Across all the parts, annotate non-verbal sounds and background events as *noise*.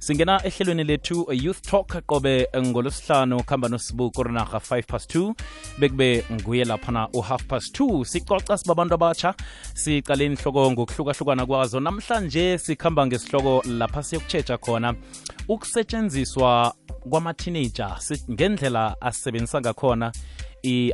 singena ehlelweni lethu youth talk qobe ngolosihlanu kuhamba nosibu koronarha 5 past 2 bekube nguye laphana u-half past 2 sicoca sibabantu abatsha sicale inhloko ngokuhlukahlukana kwazo. Namhlanje sikhamba ngesihloko lapha siyokutshetsha khona. Ukusetshenziswa kwama-teenager ngendlela asebenzisa ngakhona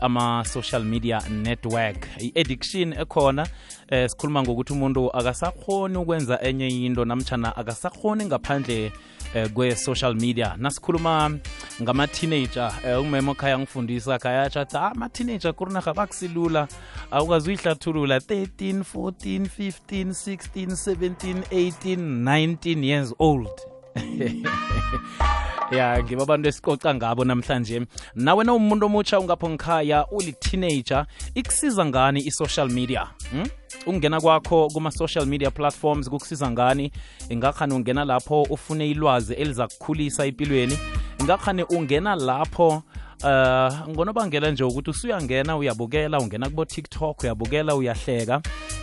ama-social media network. I-addiction ekhona eh sikhuluma ngokuthi umuntu akasakhoni ukwenza enye into namtshana akasakhoni ngaphandle eh, kwe-social media. Nasikhuluma ngama-teenager eh, umema khaya ngifundisa khaya atsho athi ah, ama-teenager kurinaha bakusilula awukazi uyihlathulula 13 14 15 16 17 18 19 years old *laughs* ya ngiba abantu esicoca ngabo namhlanje. Nawe na umuntu omutsha ungapho ngikhaya uli-teenager ikusiza ngani i-social media? Hmm? ukungena kwakho kuma-social media platforms kukusiza ngani? Ingakhani ungena lapho ufune ilwazi eliza kukhulisa empilweni ingakhani ungena lapho uh ngonobangela nje ukuthi usuyangena uyabukela ungena kubo TikTok uyabukela uyahleka.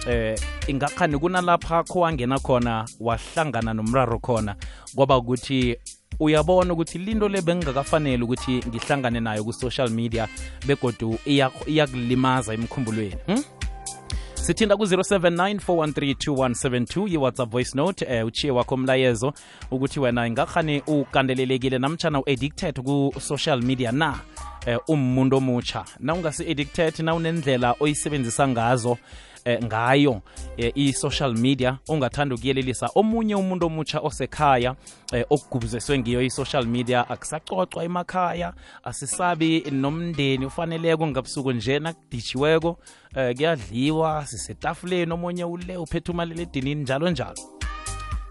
Eh ingakhani kunalapha kho wangena khona wahlangana nomraro khona. Ngoba ukuthi uyabona ukuthi linto le bengingakafanele ukuthi ngihlangane nayo ku-social media begodu iyakulimaza emkhumbulweni hmm? sithinda ku-079 413 yi-whatsapp voice note eh, uchiye wakho mlayezo ukuthi wena ingakhani ukandelelekile namtshana u-addicted ku-social media na eh, umuntu omutsha na ungasi-addicted na unendlela oyisebenzisa ngazo eh, ngayo eh, i-social media ongathanda ukuyelelisa omunye umuntu omutsha osekhaya eh, okugubuzeswe ngiyo i-social media. Akusacocwa emakhaya asisabi nomndeni ufaneleko ngabusuku nje nakuditshiweko eh, kuyadliwa sisetafuleni omunye ule uphethe umaliledinini njalo njalo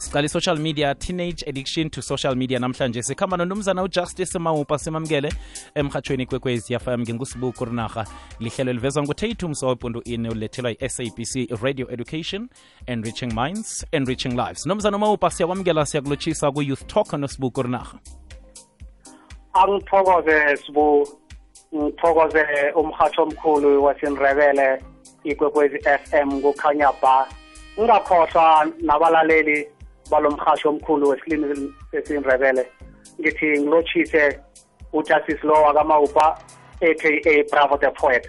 siqala i-social media teenage addiction to social media namhlanje. Sikhamba nonumzana ujustice mawupa simamukele emhathweni kwekwezi yafm ngingusibu kurinarha lihlelo livezwa ngutatu msowepundu in ulethelwa yi-sabc radio education enriching minds enriching lives. Nomzana umawupa siyakwamukela siyakulotshisa ku-youth talk nosibu kurinarha angithokoze sibu ngithokoze umhatho omkhulu wasenrebele ikwekwezi fm kukhanya ba. Ngingakhohlwa nabalaleli balomhasho omkhulu wesilimi sesindrebele ngithi ngilotshise ujustice law wakamawupa aka bravo the poet.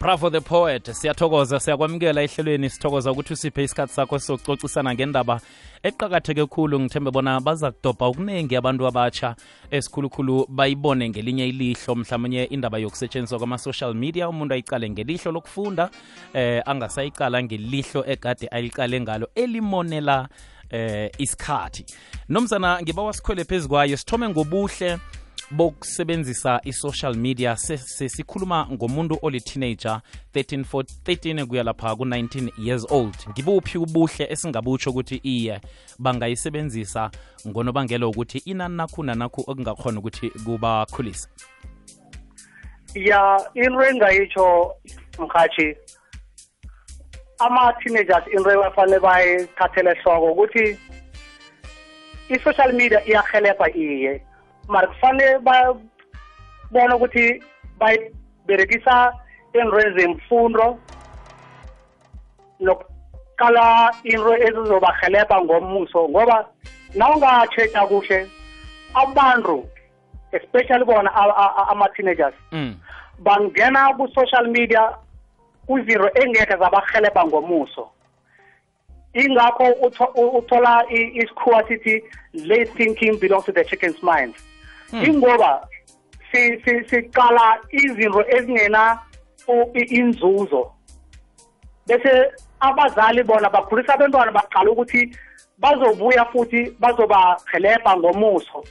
Bravo the poet siyathokoza siyakwamukela ehlelweni sithokoza ukuthi usiphe isikhathi sakho sokucocisana ngendaba eqakatheke khulu. Ngithembe bona baza kudobha okuningi abantu abatsha esikhulukhulu bayibone ngelinye ilihlo. Mhlawumnye indaba yokusetshenziswa kwama-social media umuntu ayicale ngelihlo lokufunda eh angasayicala ngelihlo egade ayiqale ngalo elimonela eh isikhathi. Nomzana ngiba wasikhwele phezu kwayo sithome ngobuhle bokusebenzisa i-social media sesikhuluma ngomuntu oli-teenager 13 for 13 kuya lapha ku-19 years old. Ngibuphi ubuhle esingabutsho ukuthi iye bangayisebenzisa ngonobangela ukuthi inani nakhu nanakhu okungakhona ukuthi kubakhulisa ya into engayitsho mkhathi ama-teenagers into ebafanele bayithathele ehloko ukuthi i-social media iyahelebha iye mara kufanele babona ukuthi bayiberekisa entweni zemfundo nokuqala into ezizobahelebha ngomuso ngoba nawungatshetsha kuhle abantu especially bona ama-teenagers mm. bangena ku-social media kuzinto engekhe zabahelebha ngomuso ingakho uthola isikhuwa sithi late thinking belongs to the chicken's mind hmm. ingoba siqala izinto ezingena inzuzo bese abazali bona bakhulisa abantwana baqala ukuthi bazobuya futhi bazobahelebha ngomuso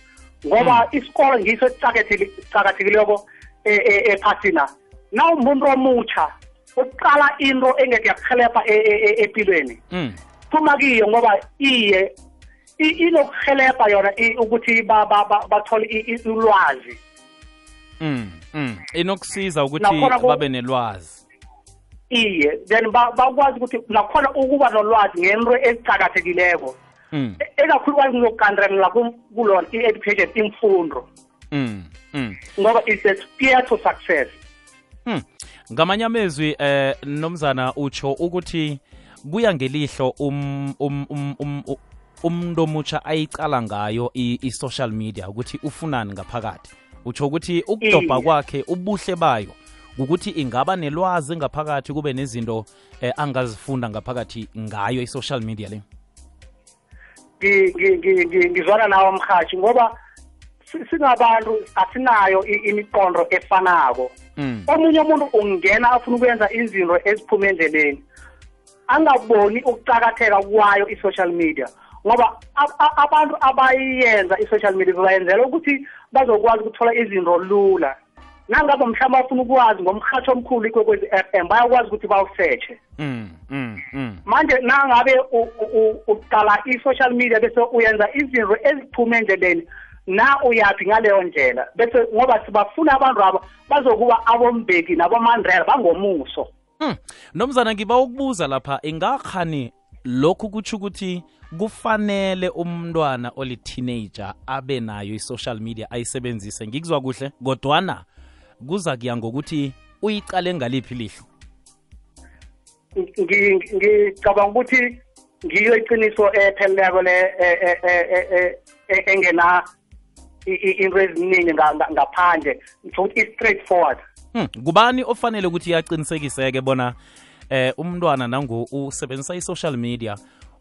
ngoba hmm. isikolo ngiso esicakathekileko e, e, ephasina na umuntu omutsha uqala into engeke yakuhelebha e, e, e, empilweni mm. phuma kiyo ngoba iye inokuhelebha yona ukuthi bathole ulwazi. Mm mm. Inokusiza ukuthi babe nelwazi. Iye then bakwazi ukuthi nakhona ukuba nolwazi ngento ezicakathekileko mm. ekakhulukazi ngiyokukandrela kulona i-education imfundo. Ngoba it's a spear to success mm ngamanye amezwi eh nomzana utsho ukuthi kuya ngelihlo um um um, um umuntu omutsha ayicala ngayo i-social media ukuthi ufunani ngaphakathi. Utsho ukuthi ukudobha kwakhe ubuhle bayo ukuthi ingaba nelwazi ngaphakathi kube nezinto eh, angazifunda ngaphakathi ngayo i-social media le. Ngizwana nawo mhathi ngoba singabantu asinayo imiqondo efanako mm. omunye umuntu ungena afuna ukwenza izinto eziphume endleleni angaboni ukucakatheka kwayo i-social media ngoba abantu abayenza i-social media bayenzela ukuthi bazokwazi ukuthola izinto lula nangabe mhlawumbe bafuna ukwazi ngomhatsho omkhulu ikwekwezi f m bayakwazi ukuthi bawusetshe mm, mm, mm. manje nangabe uqala i-social media bese uyenza izinto eziphume endleleni na uyaphi ngaleyo ndlela? Bese ngoba sibafuna abantu aba bazokuba abombeki nabomandrela bangomuso. Hmm. Nomzana ngiba ukubuza lapha ingakhani lokhu kutsho ukuthi kufanele umntwana oli teenager abe nayo i-social media ayisebenzise? Ngikuzwa kuhle kodwana kuza kuya ngokuthi uyiqale ngaliphi lihlo? Ngicabanga ukuthi ngiyo iqiniso epheleleko le e, e, e, engena into eziningi ngaphandle. Ngitho ukuthi i-straight forward Hmm, kubani ofanele ukuthi iyaqinisekiseke bona eh umntwana nangu usebenzisa i-social media?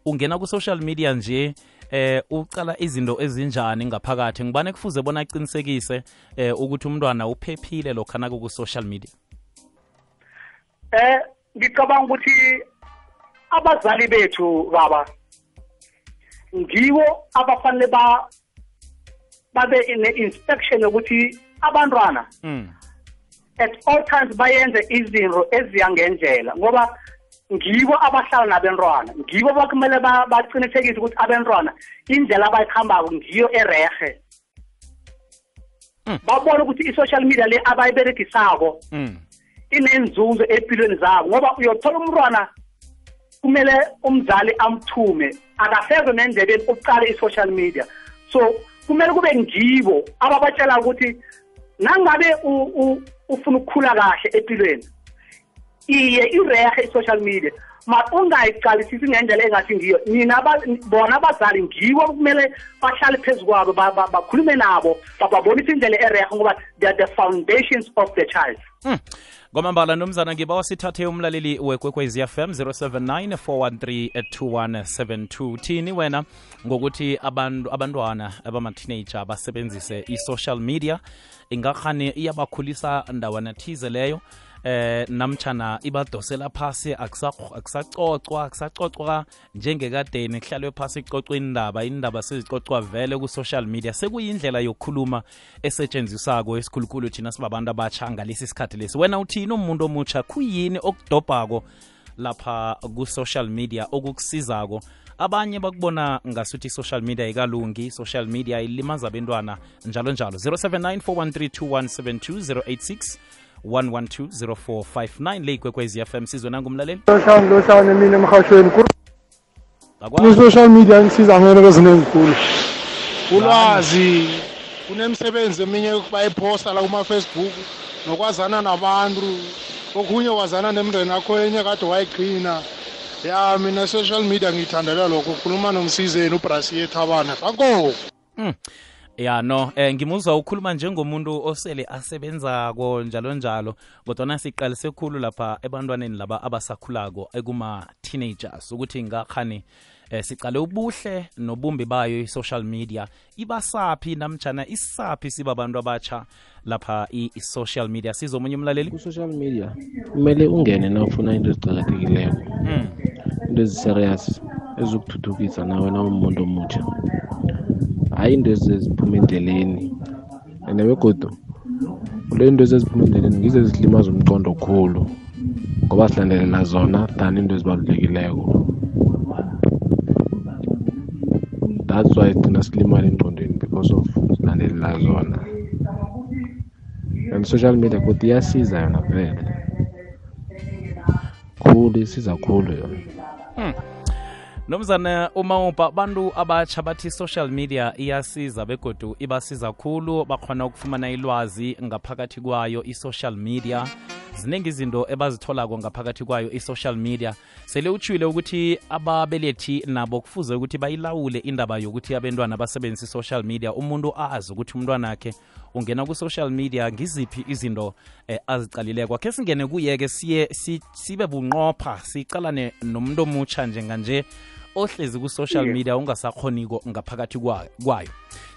Ungena ku-social media nje eh ucala izinto ezinjani ngaphakathi? Ngibane kufuze bona aqinisekise eh ukuthi umntwana uphephile lokho nako ku-social media? Eh ngicabanga ukuthi abazali bethu baba ngiwo abafanele ba babe ne-inspection yokuthi abantwana mm. at all times bayenze izinto eziyangendlela ngoba ngibo abahlala nabentwana ngibo bakumele baqinisekise ukuthi abentwana indlela abayihambako ngiyo erehe mm. babone ukuthi i-social media le abayiberegisako mm. inenzuzo empilweni zabo ngoba uyothola umntwana kumele umzali amthume akaseze nendlebeni uqale i-social media so kumele kube ngibo ababatshela ukuthi nangabe ufuna ukukhula kahle empilweni iye irehe i-social media. Ma ungayiqalisisi ngendlela engathi ngiyo. Nina bona abazali ngiwo kumele bahlale phezu kwabo bakhulume nabo bababonise indlela erehe ngoba they are the foundations of the child. Hmm. kwamambala nomzana ngibawa sithathe umlaleli wekwekwez fm 079 413 2172 thini wena ngokuthi abantu abantwana abama-teenager basebenzise i-social media? Ingakhani iyabakhulisa ndawana thize leyo eh namtshana ibadosela phasi akusacocwa akusacocwa njengekadeni kuhlalwe phasi icocwe indaba indaba sezicocwa vele ku-social media. Sekuyindlela yokukhuluma esetshenziswako esikhulukhulu thina sibabantu abatsha ngalesi sikhathi lesi. Wena uthini umuntu omutsha kuyini okudobhako lapha ku-social media okukusizako? Abanye bakubona ngasuthi i-social media ikalungi i-social media ilimaza abentwana njalo njalo. 079 413 2172 086 1120459 le ikwekwezi fm sizwe nangumlaleli. Loshani mina emhashweni i-social media ngisiza ngento eziningikhulu ulwazi kunemsebenzi eminye bayiphosta la kuma-facebook nokwazana nabantu. Okunye wazana nemndeni akho enye kade wayigcina. Ya mina social media ngiyithandela lokho. Khuluma nomsizeni ubrasiye thabana kanko hmm. Ya no. Eh ngimuzwa ukhuluma njengomuntu osele asebenzako njalo njalo kodwa siqalise khulu lapha ebantwaneni laba abasakhulako ekuma teenagers ukuthi ngakhani eh sicale ubuhle nobumbi bayo i-social media. Ibasaphi namjana isaphi siba abantu abatsha lapha i-social media? Sizomunye umlaleli? Ku-social media kumele ungene na ufuna into eziqakathekileko. Mm. into eziserious ezokuthuthukisa nawe nawumuntu omutsha hhayi into eziphuma endleleni. And begodu le into eziphuma endleleni ngizo ezilimaza umcondo khulu ngoba silandelela zona than into ezibalulekileko. That's why thina silimala engqondweni because of silandelela zona. And social media kodwa iyasiza yona vele. Khulu isiza khulu yona. Nomzana uma uba abantu abatsha bathi social media iyasiza begodu ibasiza khulu bakhona ukufumana ilwazi ngaphakathi kwayo i-social media ziningi izinto ebazitholako ngaphakathi kwayo i-social media. Sele utshwile ukuthi ababelethi nabo kufuze ukuthi bayilawule indaba yokuthi abentwana basebenzisa i-social media. Umuntu azi ukuthi umntwana akhe ungena ku-social media ngiziphi izinto eh, azicalile kwakhe singene kuye-ke siye si, bunqopha sicalane nomuntu omutsha njenganje ohlezi ku-social Yes. media ungasakhoniko ngaphakathi kwa- kwayo.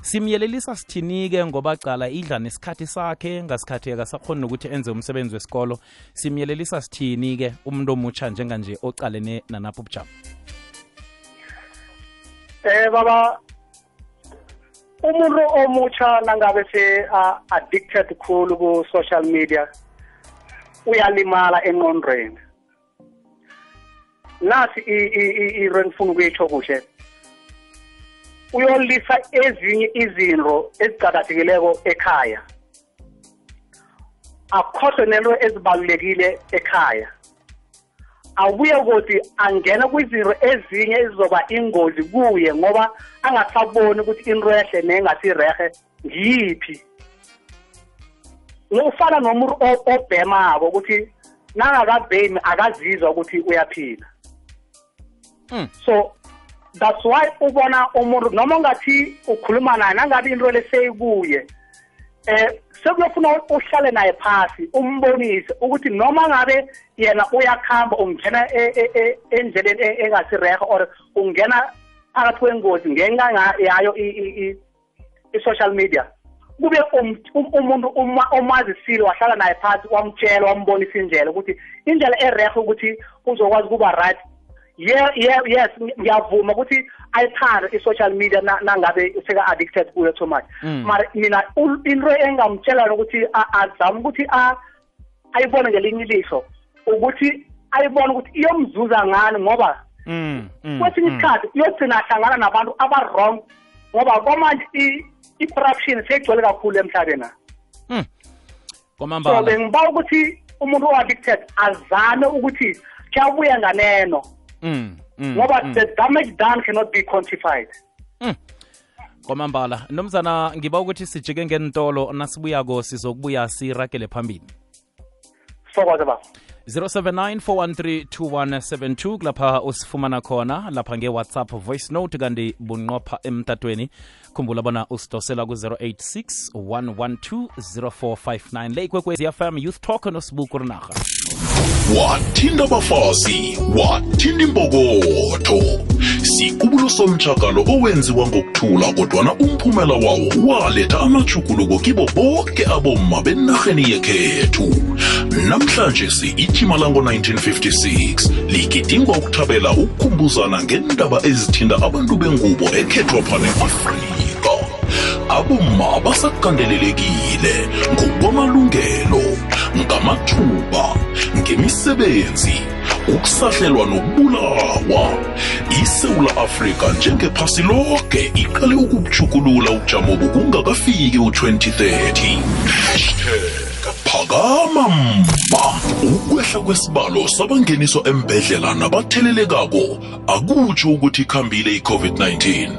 Simyelelisa sithini-ke ngoba cala idla nesikhathi sakhe ngasikhathi akasakhoni nokuthi enze umsebenzi wesikolo. Simyelelisa sithini-ke umuntu omutsha njenganje ocalene nanapho ubujamo. Eh baba umuntu omutsha nangabe se uh, addicted khulu ku social media uyalimala engqondweni. Nasi into engifuna ukuyitsho kuhle. Uyolisa ezinye izinto ezicakathekileko ekhaya. Akhohlwe nento ezibalulekile ekhaya. Abuye ukuthi angena kwizinto ezinye ezizoba ingozi kuye ngoba angasaboni ukuthi into ehle nengasirehe ngiyiphi. Ufana nomuntu obhemako ukuthi nangakabhemi akazizwa ukuthi uyaphila. So that's why ubona umuntu noma ungathi ukhuluma naye nangabe into leseyikuye eh sekuyofuna uhlale naye phasi umbonise ukuthi noma ngabe yena uyakhamba ungena e- e- e- endleleni e- engasirehe or ungena phakathi kwengozi ngenxa yayo i-social media kube um- um- umuntu omazisile wahlala naye phasi wamtshela wambonisa indlela ukuthi indlela erehe ukuthi uzokwazi ukuba right ye ye yes ngiyavuma ukuthi ayithande i-social media na- nangabe seka-addicted kuyo too much. Mm. mara mina into engamtshela ukuthi a- azame ukuthi a- ayibone ngelinye ilihlo ukuthi ayibone ukuthi iyomzuza ngani ngoba mm, mm, kwesinye isikhathi uyogcina ahlangana nabantu aba-wrong ngoba kwamanje i-corruption seyigcwele kakhulu emhlabeni. Mm. so bengiba ukuthi umuntu o-addicted azame ukuthi kuyabuya nganeno. Mm, mm, ngoba mm. the damage done cannot be quantified? Mm. kwamambala nomzana ngiba ukuthi sijike ngentolo nasibuyako sizokubuya siragele phambili. Sokwaze baba 079 kulapha usifumana khona. Lapha nge-whatsapp voice note kanti bunqopha emtatweni. Khumbula bona usidosela ku-086 112 0459 le ikwekwezi fm youth talk nosibuku rinarha wathinta abafazi wathinta imbokotho. Sikubulo somtshakalo owenziwa ngokuthula kodwana umphumela wawo waletha amajuguluko kibo boke abomma benarheni yekhethu. Namhlanje si-ithima lango-1956 ligidingwa ukuthabela ukukhumbuzana ngendaba ezithinta abantu bengubo ekhethwa phane afrika abomma basakandelelekile ngokwamalungelo ngamathuba ngemisebenzi ukusahlelwa nokubulawa. Isewula afrika njengephasi lonke iqale ukubuchukulula ujamobu kungakafiki u-2030 hashtag phakama mba ukwehla kwesibalo sabangeniswa embedlela nabathelelekako akutsho ukuthi ikhambile i-covid-19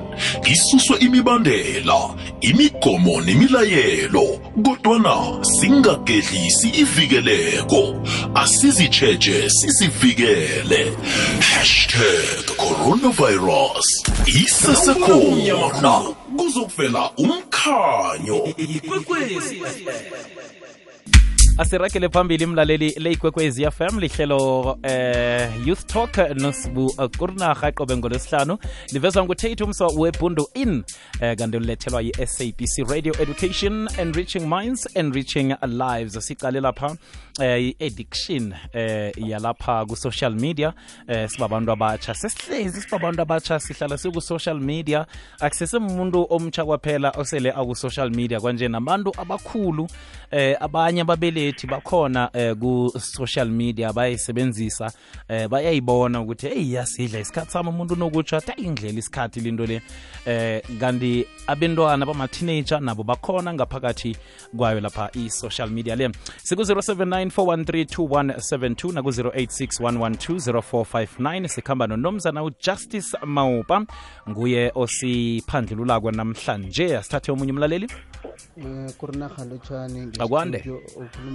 isuswe imibandela imigomo nemilayelo kodwana singagedlisi ivikeleko. Asizitsheje sizivikele. Hashtag coronavirus isesekhona. Kuzokuvela umkhanyo. Asiragele phambili mlaleli leyikwekwezi fm lihlelo eh, youth talk nosibu kurnaha kurinarha qobe ngolwesihlanu. Livezwa ngutate umswa webundo in eh, kanti ulethelwa yi-sabc radio education enriching minds enriching lives. Siqale lapha eh, i-addiction eh, yalapha ku-social media eh, sibabantu abatsha. Sesihlezi sibabantu abatsha sihlala siku-social media. Akusesemuntu omtsha kwaphela osele aku-social media kwanje nabantu abakhulu eh, abanye ababelethi bakhona eh, ku-social media bayayisebenzisa eh, bayayibona ukuthi eyi yasidla isikhathi sami umuntu unokutsho athi indlela isikhathi linto le. Eh, kanti abentwana bama-teenager nabo bakhona ngaphakathi kwayo lapha i-social media le. Siku-079 413 naku-086 112 sikhamba nonomzana ujustice maupa nguye osiphandlululako namhlanje. Asithathe omunye umlaleli. Um Akwande.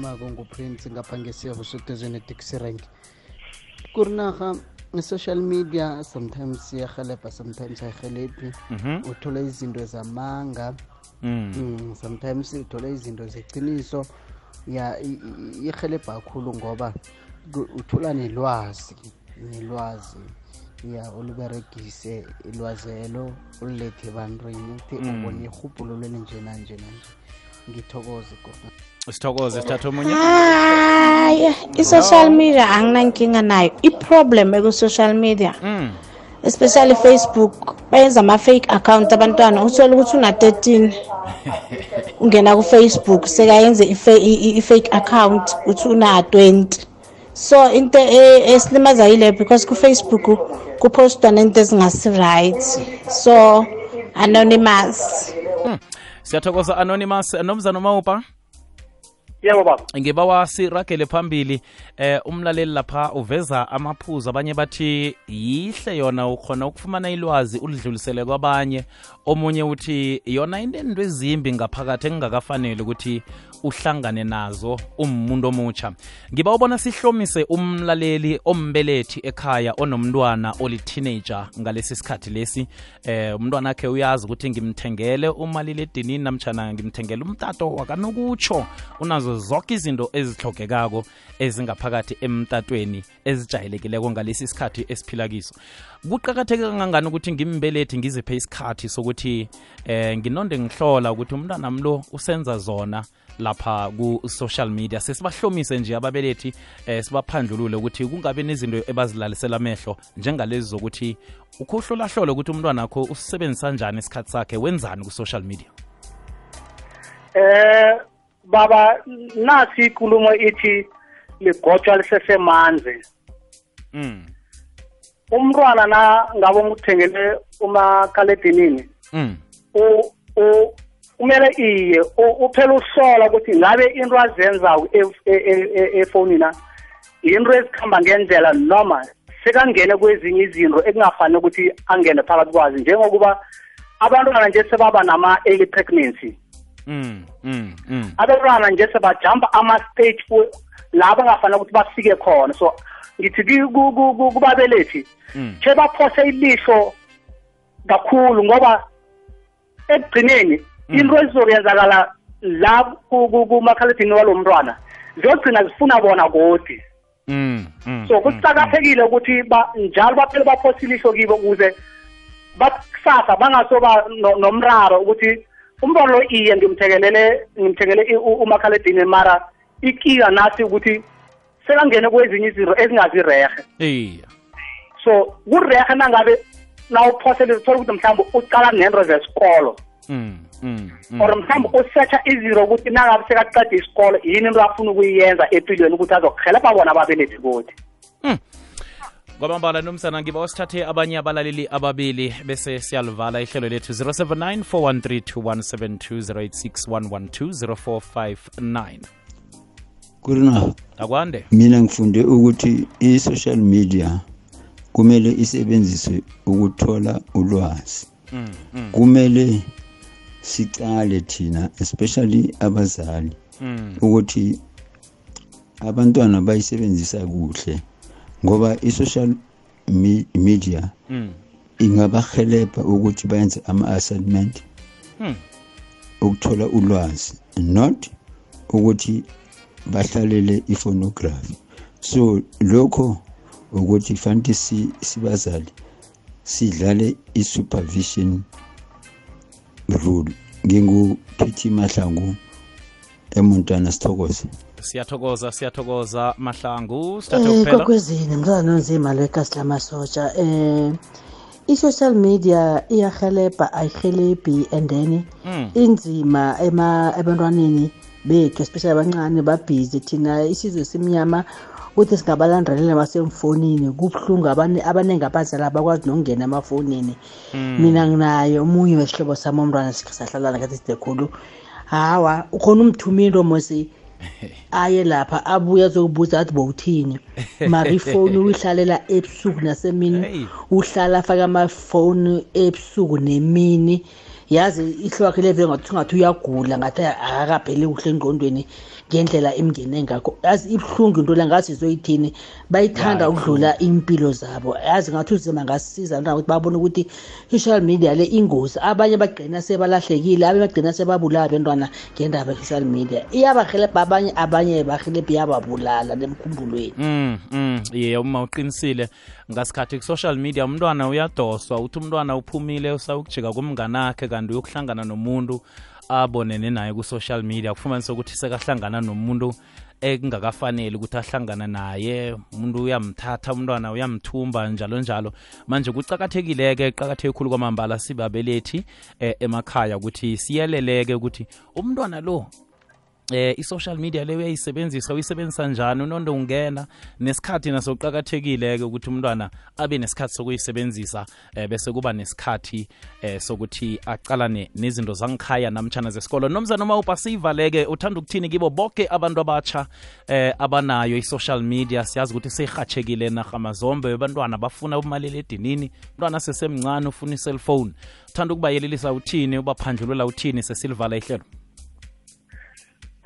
Ukhuluma okhulumako nguprince ngapha ngesiyabo sodezweni edixi rank. Kurinaha i-social media sometimes iyahelebha sometimes ayihelebhi uthola izinto zamanga. Mm, sometimes uthola izinto zeciniso ya ihelebha kakhulu ngoba uthola nelwazi nelwazi. Ya uluberegise ilwazelo ulilethe ebantwini uthi ubone ihubhulo lwelinje nanje nanje. Ngithokoze gona sithokoze sithatha omunye. Hayi i-social media anginankinga nayo. I-problem eku-social media mm. especially facebook bayenza ama-fake account abantwana. Uthole ukuthi una-13 *laughs* ungena ku-facebook sekayenze i-fake account uthi una-20 so into e, esilimaza yile because ku-facebook kupostwa nento ezingasi-right. So anonymous. Hmm. siyathokoza anonymous. Nomzana mawupa yebo baba. Ngiba wasiragele phambili eh umlaleli lapha uveza amaphuzu. Abanye bathi yihle yona ukhona ukufumana ilwazi ulidlulisele kwabanye. Omunye uthi yona into ezimbi ngaphakathi engingakafanele ukuthi uhlangane nazo umuntu omutsha. Ngiba ubona sihlomise umlaleli ombelethi ekhaya onomntwana oli-teenager ngalesi sikhathi lesi. Eh umntwana akhe uyazi ukuthi ngimthengele umaliledinini namtshana ngimthengele umtato wakanokutsho unazo zonke izinto ezihlogekako ezingaphakathi emtatweni ezijayelekileko ngalesi sikhathi esiphila kiso. Kuqakatheke kangangani ukuthi ngimbelethi ngiziphe isikhathi sokuthi eh nginonde ngihlola ukuthi umntwana mlo usenza zona lapha ku-social media? Sesibahlomise nje ababelethi eh sibaphandlulule ukuthi kungabe nezinto ebazilalisela amehlo njengalezi zokuthi ukhuhlolahlole ukuthi umntwana akho usisebenzisa njani isikhathi sakhe wenzani ku-social media? Eh baba nasi ikulumo ithi ligotshwa lisesemanzi. Mm umntwana na ngabe ngikuthengele umakhaledinini mm. kumele iye uphela uhlola ukuthi ngabe into azenzayo efonini na into ezikhamba ngendlela noma sekangene kwezinye izinto ekungafani ukuthi angene phakathi kwazi njengokuba abantwana nje sebaba nama-early pregnancy. Mm, mm, mm. abantwana nje sebajampa ama-stage la bangafanele ukuthi bafike khona. So ngithi kubabelethi khe baphose ilihlo kakhulu ngoba ekugcineni into ezizokwenzakala la kumakhalethini walo mntwana ziyogcina zifuna bona kodi so kucakathekile ukuthi njalo baphele baphosilisho kibo ukuze bakusasa bangasoba nomraro ukuthi umntwana lo iye ngimthekelele ngimthekele umakhaledini mara ikiya nasi ukuthi sekangene kwezinye izinto ezingazirehe iya so kurehe nangabe nawuphosele uthola ukuthi mhlawumbe ucala nento zesikolo mm. Mm, mm. or mhlawumbe usearcha izinto ukuthi nangabe sekaqeda isikolo yini into afuna ukuyenza empilweni ukuthi azokuhelebha bona ababelethi mm. Kwamambala nomsana ngiba wasithathe abanye abalaleli ababili bese siyalivala ihlelo lethu 079 413 kurina akwande mina ngifunde ukuthi i-social media kumele isebenziswe ukuthola ulwazi mm, mm. kumele sicale thina especially abazali mm. ukuthi abantwana bayisebenzisa kuhle ngoba i-social media mm. ingabahelebha ukuthi bayenze ama-assignment ukuthola ulwazi not ukuthi bahlalele iphonography. So lokho ukuthi fanele sibazali sidlale i-supervision rule. Nginguphithi mahlangu emuntana sithokoze. Siyathokoza siyathokoza mahlangu. Sithathe kuphela kokwezini mntwana nonzima lwekasi lamasotsha um i-social media iyahelebha ayihelebhi and then mm. inzima ebantwaneni bethu especially abancane babhizi. Thina isizwe simnyama ukuthi singabalandelela basemfonini kubuhlungu abaningi abazali abakwazi nokungena emafonini. Mina nginayo omunye wesihlobo sami omntwana sahlalana kathi sidekhulu hawa ukhona umthumile mosi *laughs* aye lapha abuye azokubuza athi bowuthini mara ifoni uyihlalela ebusuku nasemini. Uhlala afake amafoni ebusuku nemini. Yazi ihlwakhe leve ngathi ungathi uyagula ngathi akakapheli kuhle engqondweni. Ngendlela emngene ngakho yazi ibuhlungu into le ngazi izoyithini? Bayithanda ukudlula impilo zabo. Yazi ngathi uzima ngasisiza ukuthi babone ukuthi i-social media le ingozi. Abanye bagcina sebalahlekile abanye bagcina sebabulala bentwana ngendaba ye-social media. Iyabahelebha abanye abanye bahelebha iyababulala nemkhumbulweni mm, mm, ye uma uqinisile ngasikhathi ku-social media umntwana uyadoswa uthi umntwana uphumile usawukujika kumnganakhe kanti uyokuhlangana nomuntu abonene naye ku-social media kufumanisa ukuthi sekahlangana nomuntu ekungakafanele ukuthi ahlangana naye. Umuntu uyamthatha umntwana uyamthumba njalo njalo. Manje kucakathekile-ke qakatheke khulu kwamambala sibabelethi eh, emakhaya ukuthi siyeleleke ukuthi umntwana lo eh i-social media leyo uyayisebenzisa uyisebenzisa njani? Unondo ungena nesikhathi naso kuqakathekile-ke ukuthi umntwana abe nesikhathi sokuyisebenzisa eh, bese kuba nesikhathi eh, sokuthi acalane nezinto zangikhaya namtshana zesikolo. Nomzana uma upha siyivaleke uthanda ukuthini kibo bonke abantu abatsha eh, abanayo i-social media? Siyazi ukuthi seyihatshekile nahamazombe abantwana bafuna umaliledinini umntwana sesemncane ufuna i-cellphone. Uthanda ukubayelelisa uthini ubaphandlulela uthini sesilivala ihlelo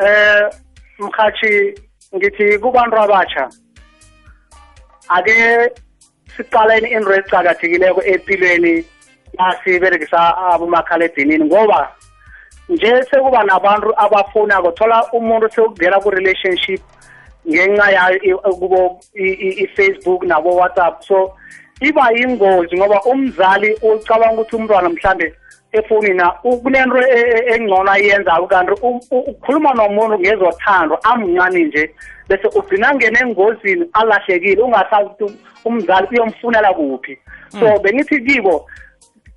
eh mkhathi ngithi kubantu abatsha ake siqaleni into ezicakathekileko empilweni nasiberegisa abomakhaledinini ngoba nje sekuba nabantu abafonako thola umuntu sekungena ku-relationship ngenxa yayo kubo i-facebook nabo-whatsapp. So iba yingozi ngoba umzali ucabanga ukuthi umntwana mhlambe efonini kunento engcono ayenzayo kanti ukhuluma nomuntu ngezothando amncane nje bese ugcina ngene engozini alahlekile ungasazi ukuthi umzali uyomfunela kuphi. So bengithi kibo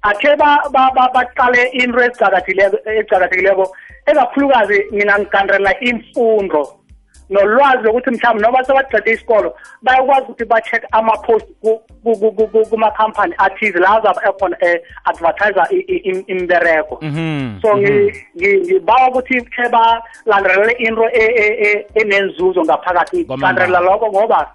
akhe baqale into ezicakathekileko ekakhulukazi mina ngigandrela imfundo. Nolwazi lokuthi mhlawumbe noba sebaqede isikolo bayakwazi ukuthi bacheck ama-post kumakhampani athize la azabe ekhona advertise imbereko. So ngibawa ukuthi khe balandelele into enenzuzo ngaphakathi landelela lokho ngoba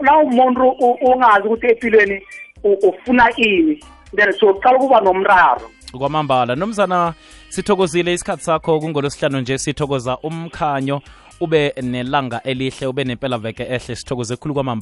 na umuntu ungazi ukuthi empilweni ufuna ini then sokuqala kuba nomraro. Kwamambala. Nomzana sithokozile isikhathi sakho kungolosihlanu nje sithokoza umkhanyo ube nelanga elihle ube nempela veke ehle sithokoze khulu kwamambala